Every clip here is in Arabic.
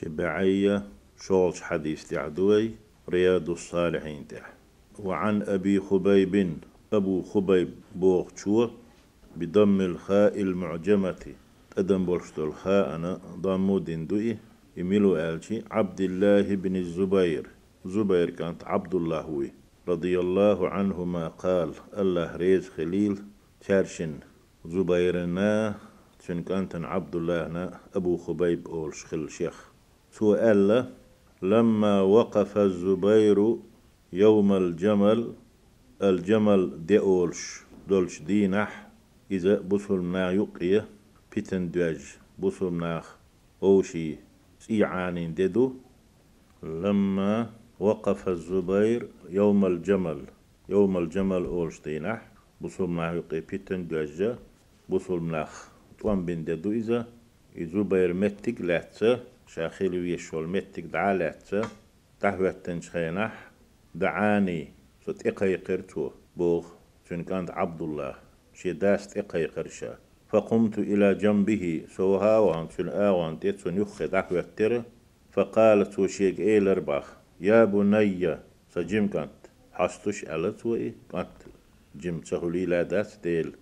شبعية شولش حديث تعدوي رياض الصالحين تح. وعن أبي خبيب أبو خبيب بوغتشو بضم الخاء المعجمة. أدم بولشتو الخاء أنا ضمو دندوئي. يميلو آلشي عبد الله بن الزبير. زبير كانت عبد الله هو رضي الله عنهما قال الله ريز خليل تارشن زبيرنا شن كانت عبد الله أبو خبيب أول شخل شيخ. سؤال لما وقف الزبير يوم الجمل الجمل ديولش دولش دينح إذا بصل ما يقية بيتن دواج بصل ما أوشي سيعانين ددو لما وقف الزبير يوم الجمل يوم الجمل أولش دينح بصل ما يقية بيتن دواج بصل مناخ توان بين ددو إذا الزبير متك لاتسه شاخيل ويشول متك دعا لاتسه تهوتن شخينح دعاني صوت إقاي قرتو بوغ شن كانت عبد الله شي داست إقاي قرشا فقمت إلى جنبه سوها وان شن آوان تيتسون يخي دعوة فقالت وشيك إيه لرباخ يا بني سجيم كانت حستش ألت وإيه؟ كانت جيم تسهلي لا داس ديل.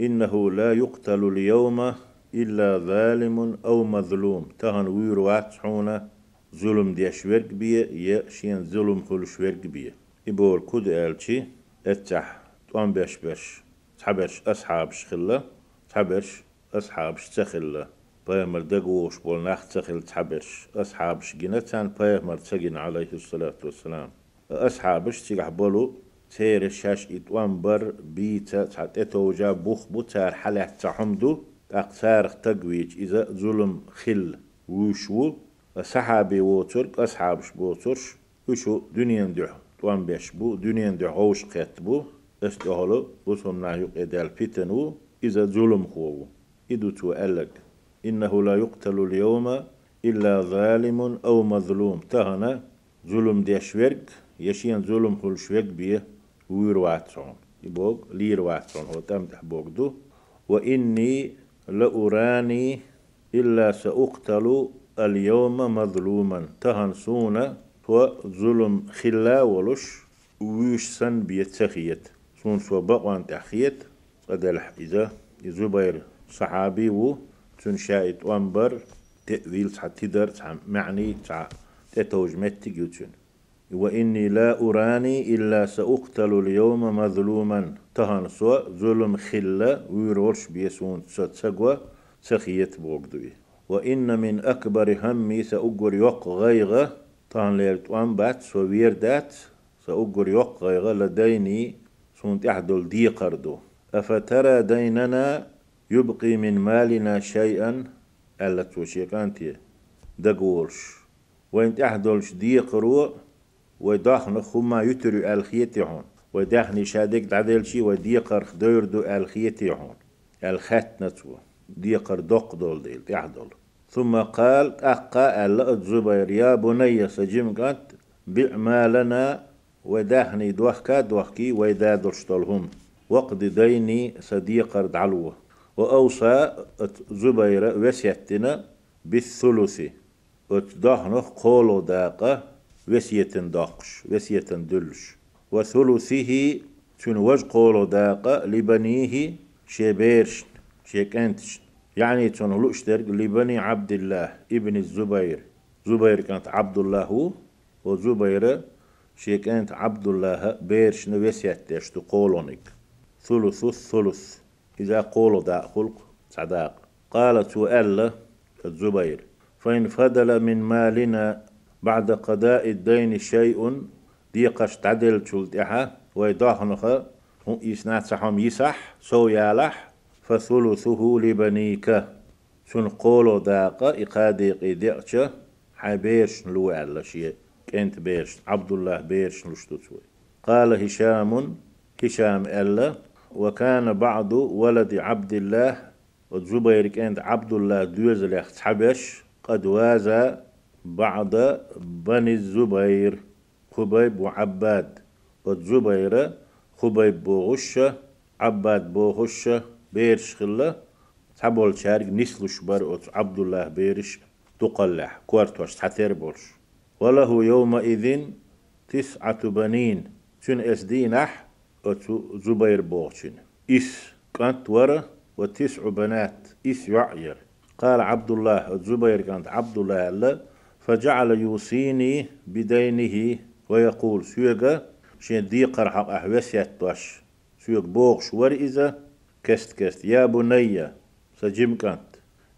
إنه لا يقتل اليوم إلا ظالم أو مظلوم. تهن ويروات حونا ظلم دي شويرك بيه يا شين ظلم خل شويرك بيه. إبور كود ألشي اتح طوان بش بش تحبش أصحاب شخلة تحبش أصحاب تخلة بيامر دقوش بول ناخ تخل تحبش. أصحاب شجنتان بيامر تسجن عليه الصلاة والسلام. أصحابش تيجح بولو تير شاش إتوان بر بيتا تحت إتوجا بوخ بوتار حلح تحمدو. أقصار تقويج إذا ظلم خل وشو صحابي ووترك أصحابش بوترش وشو دنيا دح طوان بيش بو دنيا دح هوش قيت بو استهلو وصم نايق إدال فتنو إذا ظلم خوو إدو تو ألق. إنه لا يقتل اليوم إلا ظالم أو مظلوم. تهنا ظلم ديش ورق يشين ظلم خل شوك بيه وير واترون يبوغ لير واترون هو تم تحبوغ دو. وإني لأراني إلا سأقتل اليوم مظلوما. تهن سونا تو ظلم خلا ولش ويش سن بيتسخيت سون سو بقوان تحخيت قدلح إذا زبير صحابي و تنشايت وانبر تأويل تدر معني تتوج متك يوتشن وإني لا أراني إلا سأقتل اليوم مظلوما. تهان سوى ظلم خلة ويرورش بيسون تسقوى سخيت بوغدوي وإن من أكبر همي سأقر يق غيغة. تهان ليرت بات سو ويردات سأقر يق غيغة لديني سونت أحدل دي قردو أفترى ديننا يبقي من مالنا شيئا؟ ألا توشيكانتي دقولش وين تحدلش دي قروء وداخن خما يترو الخيتي هون وداخن شادك دعدل شي وديقر خدير دو الخيتي هون ألخت نتو ديقر دق دول ديل يحدل ثم قال أقا ألا الزبير يا بني سجم قد بإعمالنا وداهني دوحكا دوحكي ويدا درشتلهم وقد ديني صديقر دعلوه. وأوصى زبير وسيتنا بالثلث وتدهنخ قولو داقة. وسيتن داقش وسيتن دلش. وثلثه تن وج قولو داقة؟ لبنيه شبيرش شيكانتش يعني تن لؤشتر لبني عبد الله ابن الزبير. زبير كانت عبد الله هو وزبير شيكانت عبد الله بيرش نوسيتش تقولونك ثلث الثلث. إذا قولوا دا خلق صداق. قالت وألا الزبير فإن فضل من مالنا بعد قضاء الدين شيء دي قش تعدل تشلتها ويدهنخ يسنات سحم يسح سو يالح فثلثه لبنيك. سن قولو داقة إقادي قيديقش حبيرش لو على شيء كنت بيرش عبد الله بيرش لشتوتوي قال هشام هشام ألا وكان بعض ولد عبد الله وزبير كانت عبد الله دوز حبش قد وازى بعض بني الزبير خبيب وعباد والزبير خبيب بوغشة عباد بوغشة بيرش خلا تبول شارك نسل شبر عبد الله بيرش تقلح كورتوش تحتير بولش وله يومئذ تسعة بنين تن إس دينح زبير بوغشن إس كانت ورا وتسع بنات إس يعير. قال عبد الله الزبير كانت عبد الله فجعل يوصيني بدينه ويقول سيغا شين دي قرح أحوسيات توش سيغ بوغش ور إذا كست كست. يا بني سجم كانت.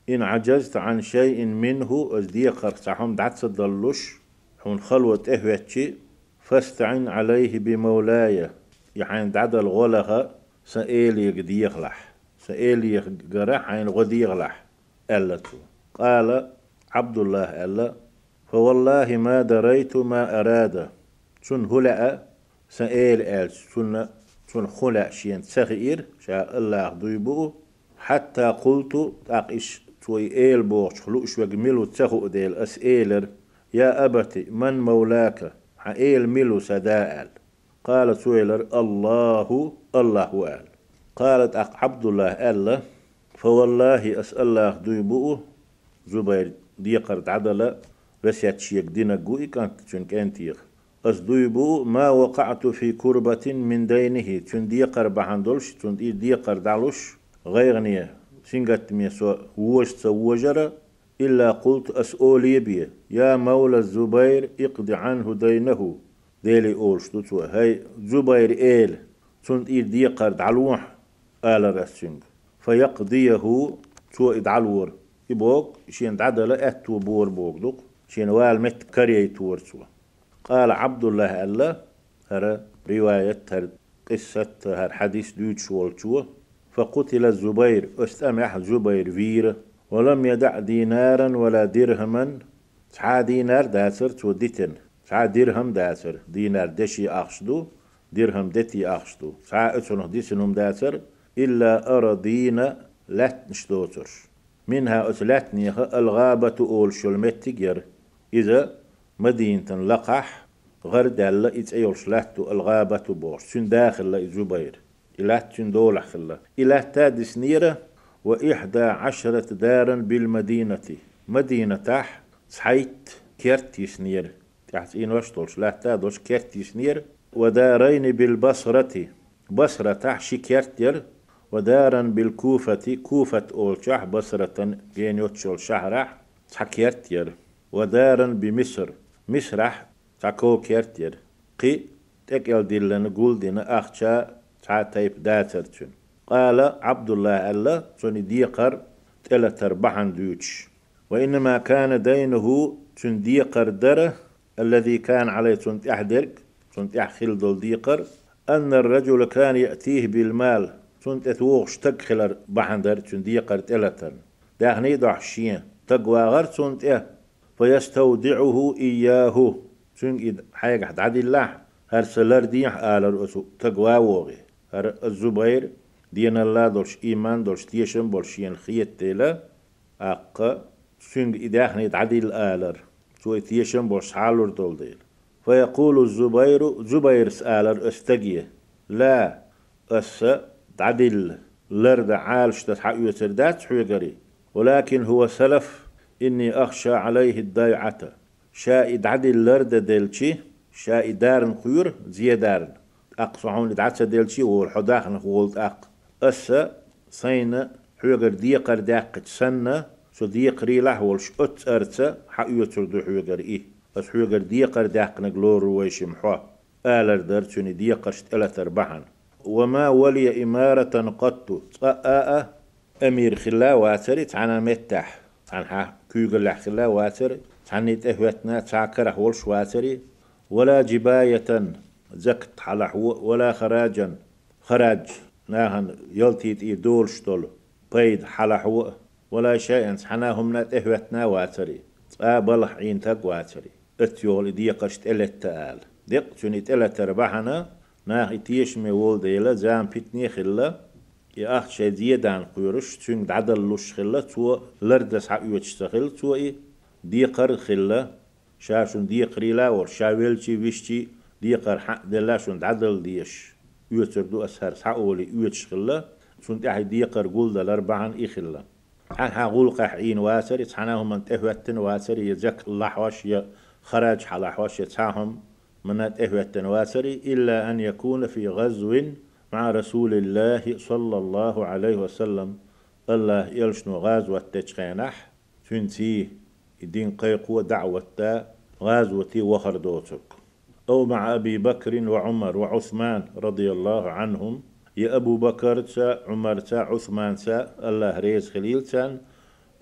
إن عجزت عن شيء منه أز دي قرح دعت صدلوش. حون خلوة إهوتشي فاستعن عليه بمولاي. يعني دعد الغلغة سئيلي ديغلح سئيلي قرح عين غديغلح ألتو قال عبد الله ألا فوالله ما دريت ما أراد. شن هلأ سئيل أل شن شن خلع شين سخير شاء الله ضيبو. حتى قلت تاقش توي إيل بوش خلوش وجملو تسخو ديل أسئلر يا أبتي من مولاك؟ حئيل ملو سداءل. قال سويلر الله الله وال قالت أق عبد الله ألا فوالله أسأل الله ديبو زبير ديقر عدلا. بس يتشيك دينا قوي كانت تشن كانتيغ أس ديبو ما وقعت في كربة من دينه. تشن ديقر بحندلش تشن ديقر دعلوش. غيرني سنجت ميسو ووش تسوجر إلا قلت أسؤولي بي يا مولى الزبير اقضي عنه دينه. ديلي أول شتوتو هاي زبير إيل. إير دي قرد علوح آل رسنج فيقضيه تو إدعلور. يبوك شين دعدل أتو بور بوك دوك. شين وال مت كري تور سوا قال عبد الله ألا هر رواية هر قصة هر حديث دوت شوال فقتل الزبير استمع زبير فير ولم يدع دينارا ولا درهما. سعى دينار داسر توديتن سعى درهم داسر. دينار دشي أخشدو درهم دتي أخشدو. سعى أتسنه ديسنهم داسر. إلا أرضين لات نشدوتر منها أتلاتنيها الغابة أول شلمتجر إذا مدينة لقح غرد الله إتأيول شلاتو الغابة بوش. سن داخل زبير إلا تن دولح خلا. إلا تادس نيرة وإحدى عشرة دارا بالمدينة. مدينة تح صحيت كيرتيس نير. تحت إن وشتولش لا تادوش كيرتيس نير. ودارين بالبصرة. بصرة تح شكيرتير ودارا بالكوفة. كوفة أولشح بصرة جينيوتشول شهرح تحكيرتير ودارا بمصر. مصرح تاكو كيرتير. قي تكيل ديلن قول دينا أخشا تا تايب داترتون قال عبد الله ألا سوني ديقر تلتر بحن ديوتش وإنما كان دينه تن ديقر دره الذي كان عليه تنت أحدرك تنت أحخل دول ديقر أن الرجل كان يأتيه بالمال تنت أتوغش تكخلر بحندر تن ديقر تلتر داخني دحشين تقوى غر تنت إيه فيستودعه إياه. إد حاجة عدي الله. هرسلر ديح آل رؤسو تقوى وغي هر الزبير دين الله دولش إيمان دولش تيشن بولشين خيت تيلا. أقا سنگ إداخني تعديل آلر سو تيشن بولش حالور دول ديل. فيقول الزبير زبير سآلر استجيه لا أس تعديل لرد عالش تتحق يسردات حوغري ولكن هو سلف. إني أخشى عليه الضيعة. شاء تعديل لرد ديلشي شاء دارن خير زيادارن أقصعون دعتش ديلشي والحداخن خولت أق. أسا سينا حوغر ديقر داقت سنة سو ديقري لحولش أت أرتا حقيوتر دو حوغر إيه. أس حوغر ديقر داق نقلور ويش محوا. آلر درتوني ديقرشت ألا تربحن وما ولي إمارة قط أمير خلا واتري تعنا متح. تعنا كيغل لح خلا واتري تعنا تهوتنا تعكره ولش واتري ولا جباية زكت على ولا خراجا خراج ناهن يلتيت إي دول شتول بيد حلحو ولا شيء حناهم نات إهوتنا واتري. تقابل حين تق واتري. اتيول دي قشت إلت تآل دق شني تلت ربحنا ناه إتيش ميول ديلا زام بيتني خلا. يا أخ شيء زيادان قيرش تشون دعدل لوش خلا تو لردس حقيوش تخل تو إيه دي قر خلا شاشون دي قريلا ور شاويلشي ويشتي دي قر حق دلاشون دعدل ديش. يوتر دو أسهر سعولي يوتش خلا سنت أحد ديقر قول دل أربعا إخلا عن حقول قحين واسر يتحناهم من تهوتن واسر يزك الله وش خرج حلا وش يتحاهم من تهوتن واسر إلا أن يكون في غزو مع رسول الله صلى الله عليه وسلم. الله يلشنو غازوة تشخينح تنتي الدين قيقوة دعوة وخر دوتك. أو مع أبي بكر وعمر وعثمان رضي الله عنهم. يا أبو بكر تا عمر تا عثمان تا الله ريز خليل تان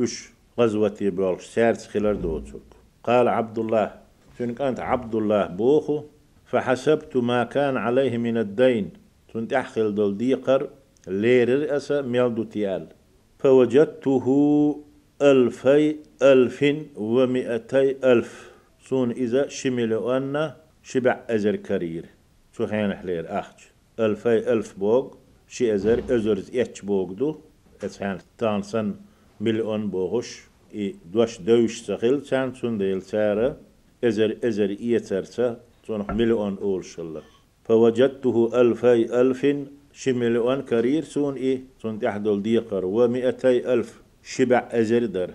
وش غزوة بولش سارت خلال دوتك. قال عبد الله شن كانت عبد الله بوخو؟ فحسبت ما كان عليه من الدين. تنت أحخل دول ديقر لير رأسا ميلدو تيال. فوجدته ألفي ألف ومئتي ألف. سون إذا شمل أن شبع أزر كرير. شو خين حلير أخج. ألفي ألف بوغ شي أزر أزرز إتش بوغ دو. أتحان تانسن مليون بوغش. إي دوش دوش سخيل. تان سون ديل سارة. أزر أزر إيترتا سون مليون أول شلا فوجدته ألفي ألف شملون كرير سون إيه؟ سون تحدل ديقر ومئتي ألف شبع أزردر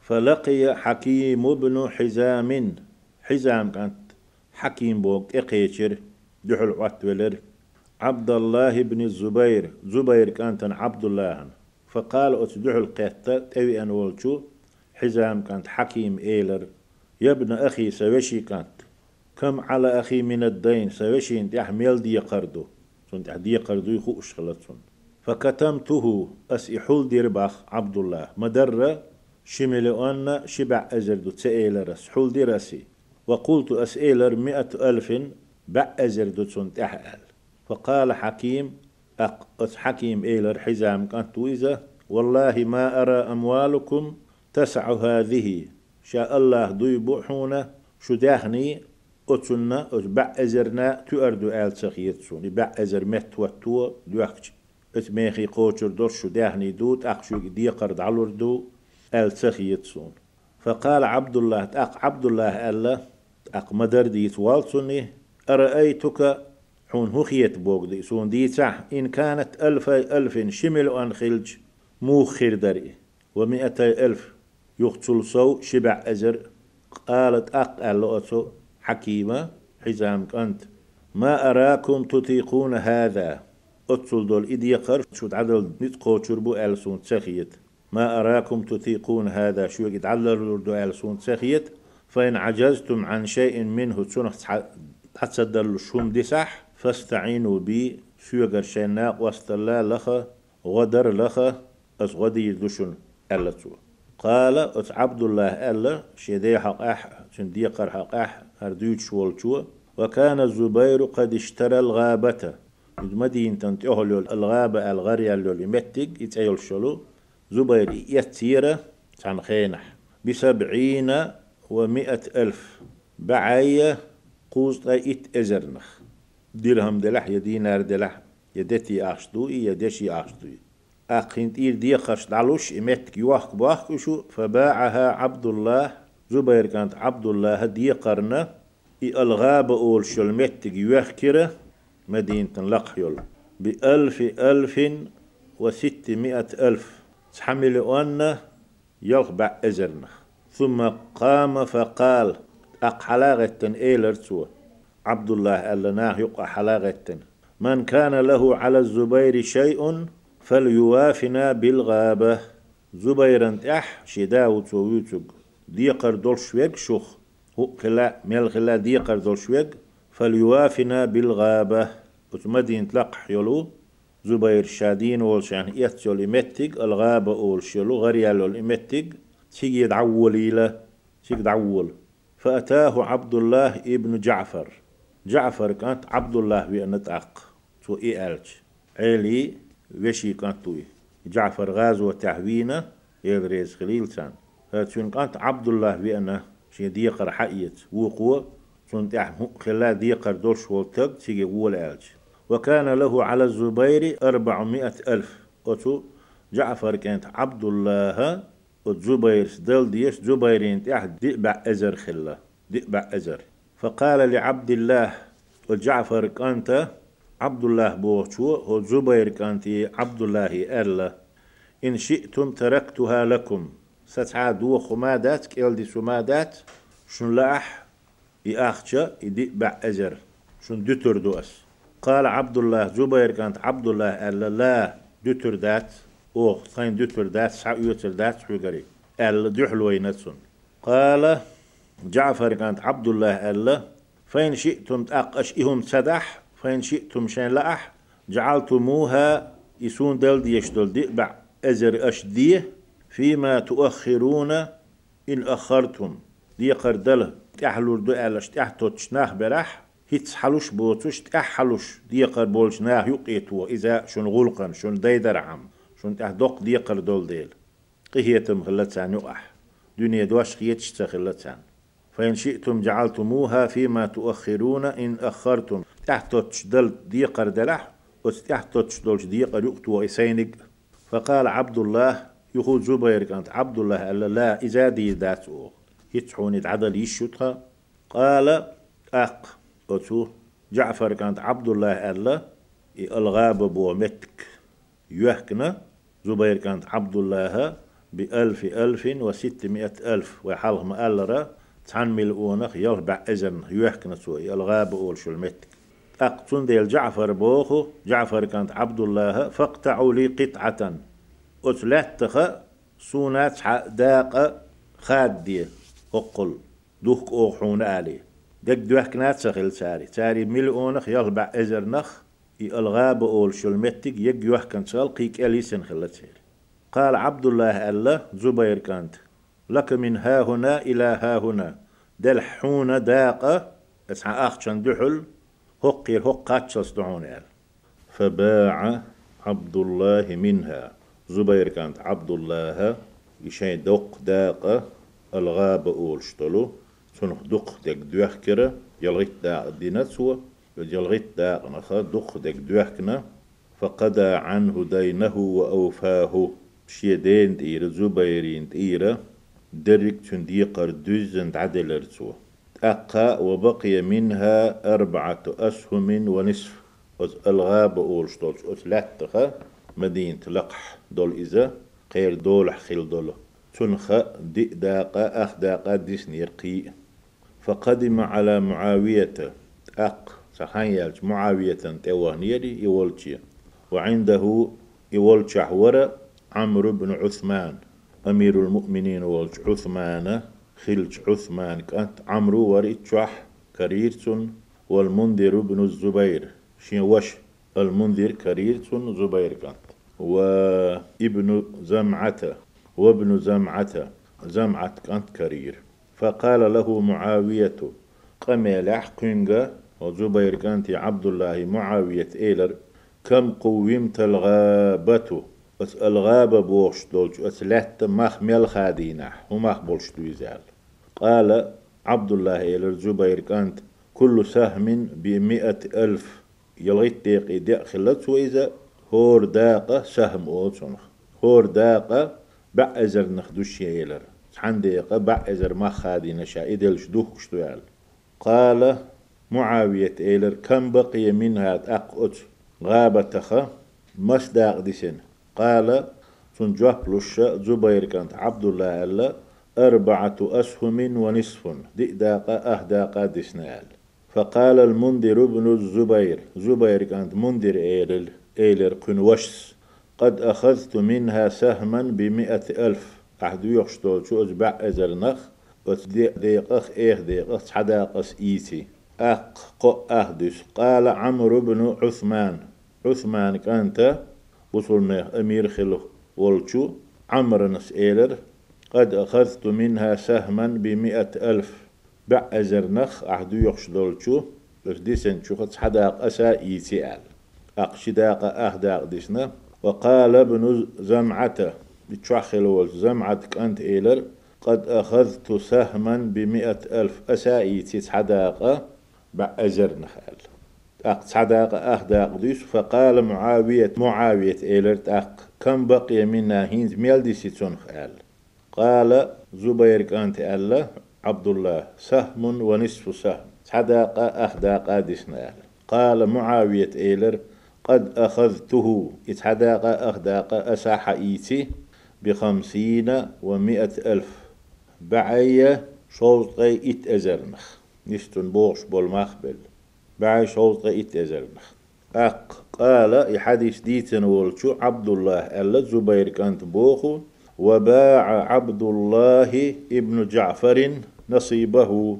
فلقي حكيم بن حزام. حزام كانت حكيم بوك إقيتر دحل واتولر عبد الله بن الزبير زبير كانت عبد الله. فقال أتدحل قيتة تبي أن ولشو حزام كانت حكيم إيلر. يا ابن أخي سوشي كانت كم على أخي من الدين؟ سوشي انت أحمل دي قردو. سنت دي قردو يخوش غلطون فكتمته أسئحول ديرباخ عبد الله مدرة شمل أن شبع أزردو تسئيل رس. حول دي رسي. وقلت أسئيلر مئة ألف بع أزردو سنت أحال فقال حكيم أق حكيم إيلر حزام كانت ويزة والله ما أرى أموالكم تسع هذه. شاء الله ضيبوحونا شو داخني أتسنا أتبع أزرنا تؤردو آل سخيت سوني بع أزر مت وتو دوكش أت ميخي قوشر دور شو داهني دوت أخشو دي قرد علور دو آل سخيت سون فقال عبد الله أق عبد الله ألا أق مدر دي توالسوني أرأيتك حون هو خيت بوغ دي؟ سون دي تح إن كانت ألف ألف شمل أن خلج مو خير دري ومئتي ألف يقتل سو شبع أزر. قالت أق ألا أتو حكيمة حزام أنت ما أراكم تطيقون هذا؟ أتصل دول إدي يقر شو تعدل نتقو تشربو ألسون تسخيت. ما أراكم تطيقون هذا؟ شو يتعلل دو ألسون تسخيت؟ فإن عجزتم عن شيء منه تسونح حتصدر شوم دي صح؟ فاستعينوا بي شو يقر شيناق واستلا لخا غدر لخا أس غدي يدوشن ألتو قال أت عبد الله ألا شدي حق أح شندي قر حق أح هردوت شولتو وكان الزبير قد اشترى الغابة. مدين تنت أهل الغابة الغرية اللي متج يتأيل شلو. زبير يتيرة عن خينح. بسبعين ومئة ألف. بعية قوز إت أزرنخ درهم دلح يا دينار دلح. يدتي أشتو يدشي أشتو أخين تير دي خرش دعلوش إمتك يوحك بوحك شو فباعها عبد الله زبير كانت عبد الله دي قرنه الغابة أول شلمتك يوحكره مدينة لقحيول بألف ألف وستمائة ألف تحمل أن يغبع أزرنا ثم قام فقال أقحلاغة إيلرتو عبد الله ألناه يقع حلاغة من كان له على الزبير شيء فليوافنا بالغابة زبيرا أح شداو تويتوغ ديقر دول شويق شوخ. هو خلا ميل خلا ديقر دول شويق فليوافنا بالغابة. وتمدين تلقح يلو زبير شادين والشان يتسول إمتق الغابة والشلو غريال الإمتق تيجي يدعول إلى تيجي يدعول. فأتاه عبد الله ابن جعفر. جعفر كانت عبد الله بأن تأق تو إيالج. علي وشي كانت توي. جعفر غازو تحوينة يدريز خليل سان هاتشون كانت عبد الله بأن شي ديقر حقيت وقوة سنت خلا ديقر دوش والتق تيجي قول ألج وكان له على الزبير أربعمائة ألف. أتو جعفر كانت عبد الله والزبير دل ديش زبيرين تحت دئبع أزر خلا دئبع أزر. فقال لعبد الله وجعفر كانت عبد الله بوشو هو زبير كانت عبد الله ألا إن شئتم تركتها لكم. ستعا دو خمادات كيل دي سمادات شن لأح يأخشى يدي بع أجر شن دتر دوس قال عبد الله زبير كانت عبد الله ألا لا دتر دات أوه ثين دتر دات سع يوتر دات حقري ألا دحل وينتسن قال جعفر كانت عبد الله ألا فإن شئتم تأقش إهم سدح فإن شئتم شين لأح جعلتموها يسون دل ديش دل دي بع أزر أشديه فيما تؤخرون إن أخرتم. دي قردل تحلور دو ألش تحتوتش ناخ برح هيتس حلوش بوتوش تحلوش دي قربولش ناخ يقيتو إذا شون غلقن شون ديدر عم شون تحدق دي قردول ديل. قهيتم غلتان يقح دنيا دوش خيتش تخلتان فإن شئتم جعلتموها فيما تؤخرون إن أخرتم. تحتوتش دل دي قردلح وتحتوتش دولش دي قريقتو إسينك فقال عبد الله يخو زبير كانت عبد الله ألا لا إذا دي ذات أو يتحوني تعدل يشوتها قال أق. أتو جعفر كانت عبد الله ألا الغاب بو متك يحكنا زبير كانت عبد الله بألف ألف وستمائة ألف. وحالهم ألرا تحن ملؤونخ يلبع إذن يحكنا سوى الغاب أول شو المتك أقتن ديل جعفر بوخو. جعفر كانت عبد الله فاقطعوا لي قطعة. أتلاتخ سونات داق خادية أقل. دوك أوحون آلي. دك دوك نات سخيل ساري ساري ملؤونخ يلبع إزرنخ. الغاب أول شلمتك. يك يوحكن سال قيك أليسن خلت سير قال عبد الله الله زبير كانت. لك من ها هنا إلى ها هنا. دلحون داق. اسعى أخشن دحل. هقير هقاتشلس دعون فباع عبد الله منها. زبير كانت عبد الله يشين دق داقة الغاب أول شتلو سنخ دق دق دوحكرة يلغيت داق دينتسوة يلغيت داق نخا دق دق دوحكنا فقضى عنه دينه وأوفاه. شيدين دير زبيرين دير درك تنديقر دوزن عدل رسوه أقا وبقي منها أربعة أسهم ونصف. الغاب أول شتولش أتلاتخا مدينة لقح دول إذا غير دول خيل دول تنخى دي داقا أخ داقا ديسني رقي فقدم على معاوية أق صحان يالج معاوية توهنيري يولتي وعنده يولتش حورة عمرو بن عثمان. أمير المؤمنين ولج عثمان خلج عثمان كأنت عمرو وريتشح كريرتون والمنذر بن الزبير. شين وش؟ المنذر كريرتون زبير كأنت. وابن زمعة وابن زمعة زمعة كانت كرير. فقال له معاوية قميلح قنقة وزبير كانت عبد الله معاوية إيلر كم قومت الغابة؟ بس الغابة بوش دولش أسلحت مخ ميل خادينح ومخ بولش دويزال. قال عبد الله إيلر زبير كانت كل سهم بمئة ألف يلغيت ديقي داخلت وإذا هور داقة سهم أوتسون هور داقة بعزر نخدوش ييلر حن ديقة بعزر ما خادي نشا. إدلش دوك شتوال قال معاوية إيلر كم بقي منها أقوت غابتخ مصداق ديسن قال سن جوابلوش زبير كانت عبد الله ألا أربعة أسهم ونصف. دئداق أهداق ديسنال فقال المنذر بن الزبير. زبير كانت منذر إيلر. إيلر وشس قد أخذت منها سهما بمئة ألف. أحد يخشتول شو أجبع أزرنخ ديقخ إيه ديقخ حداقس إيتي أق أهدس. قال عمرو بن عثمان. عثمان كانت وصلنا أمير خلو ولشو عمرو نس إيلر. قد أخذت منها سهما بمئة ألف. بع أزرنخ أحد يخشتول شو بس ديسن شو خد حداق أسا إيتي أل. أقشداق أهداق ديشنا. وقال ابن زمعة بتشخل زمعة كأنت إيلر قد أخذت سهما بمئة ألف أسائي تتحداق بأجر نخال. أقصداق أهداق ديش فقال معاوية معاوية إيلر أق كم بقي منا هينز ميل سيتون خال قال زبير كأنت ألا عبد الله سهم ونصف سهم. صداق أهداق ديشنا. قال معاوية إيلر قد أخذته إتحداق أخداق أساح إيتي بخمسين ومئة ألف. بعي شوطي إت أزرنخ نستن بوش بول مخبل بعي شوطي إت أزرنخ أق قال يحدث ديتن ولشو عبد الله ألا زبير كانت بوخو وباع عبد الله ابن جعفر نصيبه.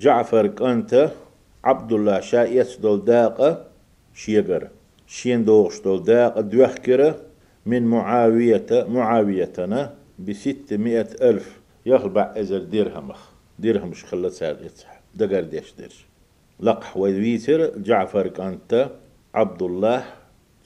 جعفر كانت عبد الله شايت دول داقة شيغر شين دوغش دول داقة دوخكرة من معاوية معاويتنا بستمائة ألف. يخبع أزر درهم درهم شخلت سادت دقر ديش درش لقح ويتر جعفر كانت عبد الله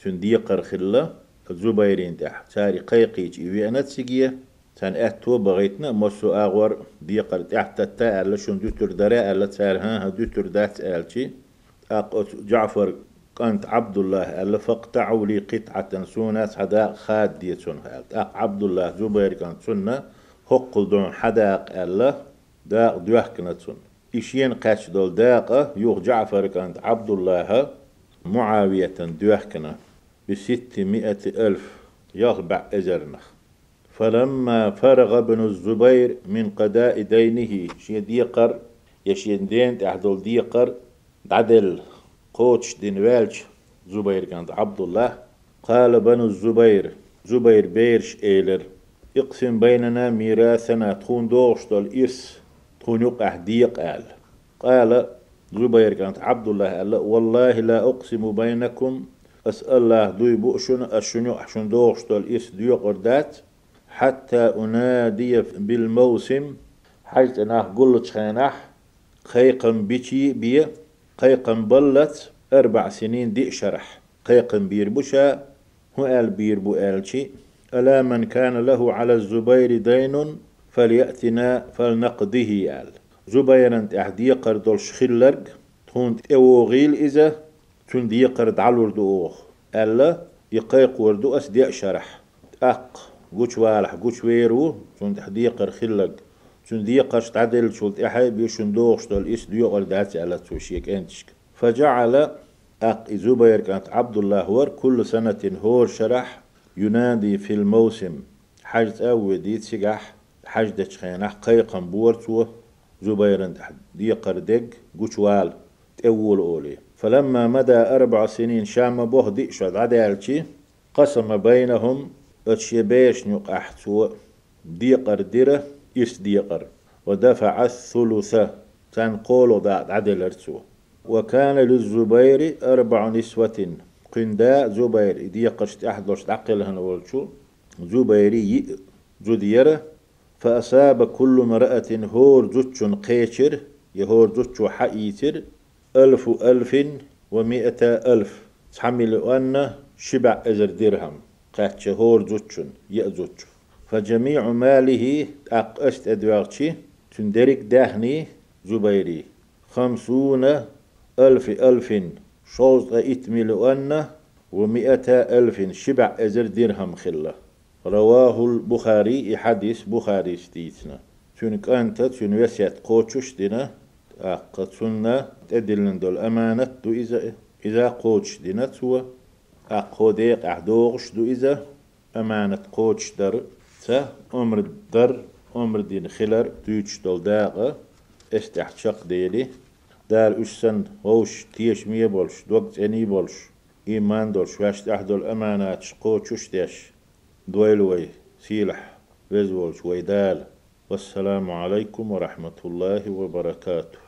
سنديقر خلا زبيرين تح ساري قيقيج إيوانت سيجيه تان أتو بغيتنا مسو آغور ديقر تحت تا الا شون دوتر درا الا تار ها دوتر دات الشي اق جعفر كانت عبد الله الا فقطعوا لي قطعة سونات حدا خاد ديتون اق عبد الله زبير كانت سنة هقل دون حداق ألا. داق دوحكنا سن إشين قاش دول داقة يوغ جعفر كانت عبد الله. معاوية دوحكنا بستمائة ألف. يغبع أزرنخ فلما فرغ ابن الزبير من قضاء دينه. شي ديقر. يشين دين تحدل ديقر. عدل. قوتش دين والش زبير كانت عبد الله قال بنو الزبير زبير بيرش إيلر اقسم بيننا ميراثنا تخون دوش دول إرس تخون يقع ديق قال قال زبير كانت عبد الله قال والله لا أقسم بينكم أسأل الله دوي بؤشن أشنو أحشن دوش دول إرس ديو قردات حتى أنادي بالموسم حيث أنا قلت خيناح خيقم بيتي بي قيقم بلت أربع سنين دي شرح. قيقم بيربوشا هو آل بيربو آلشي ألا من كان له على الزبير دين فليأتنا فلنقضه آل. أنت أحدي قرد الشخلرق تون أوغيل إذا تون دي قرد علور أوغ. ألا يقيق وردو أس دي شرح. أق قوش والح قوش ويرو شون تحديقر خلق شون ديقش تعدل شولت إحي بيشون دوغش دول إس ديوغر داتي على توشيك أنتشك. فجعل أق زبير كانت عبد الله ور كل سنة هور شرح ينادي في الموسم. حاجة أو ديت سجح حاجة خينح قيقا بورتو زبير ديقر دق قوش وال تأول أولي. فلما مدى أربع سنين شام بوه ديشد عدالتي قسم بينهم اتشي بيش نقحتو ديقر إس ديقر ودفع الثلثة تنقول دا عدل ارتو وكان للزبير أربع نسوة. قندا زبير ديقشت أحدوش تعقلهن والشو زبيري جديرة فأصاب كل امرأة هور زوتش قيشر يهور زوتش حقيتر ألف ألف ومئة ألف. تحمل أن شبع أزر درهم. قاتش هور زوتشن يأزوتش فجميع ماله أقست أدواغشي تندرك دهني زبيري. خمسون ألف ألف شوز إتمل أن ومئة ألف شبع أزر درهم خلة. رواه البخاري حديث بخاري ستيتنا تونك أنت تون وسيت قوتش دينا. أقتنا تدلن دول أمانة دو إذا إذا قوتش دينا توا. أقوديق أحدوغش دو إذا. أمانة قوتش در تا عمر در عمر دين خلر دوش دول داغة استحت شق ديلي دار أسن هوش تيش مية بولش دوقت أني بولش إيمان دولش واش تحدول أمانات شقوتش تيش دويلوي سيلح ويزولش ويدال والسلام عليكم ورحمة الله وبركاته